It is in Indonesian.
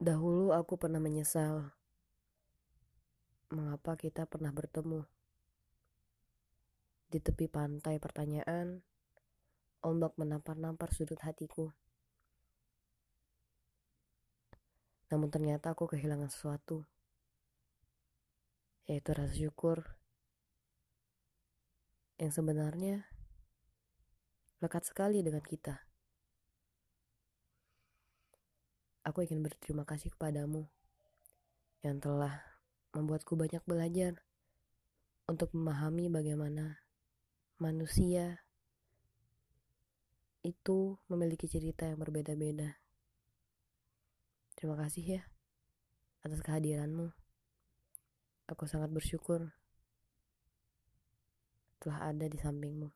Dahulu aku pernah menyesal mengapa kita pernah bertemu. Di tepi pantai pertanyaan, ombak menampar-nampar sudut hatiku. Namun ternyata aku kehilangan sesuatu, yaitu rasa syukur yang sebenarnya lekat sekali dengan kita. Aku ingin berterima kasih kepadamu yang telah membuatku banyak belajar untuk memahami bagaimana manusia itu memiliki cerita yang berbeda-beda. Terima kasih ya atas kehadiranmu. Aku sangat bersyukur telah ada di sampingmu.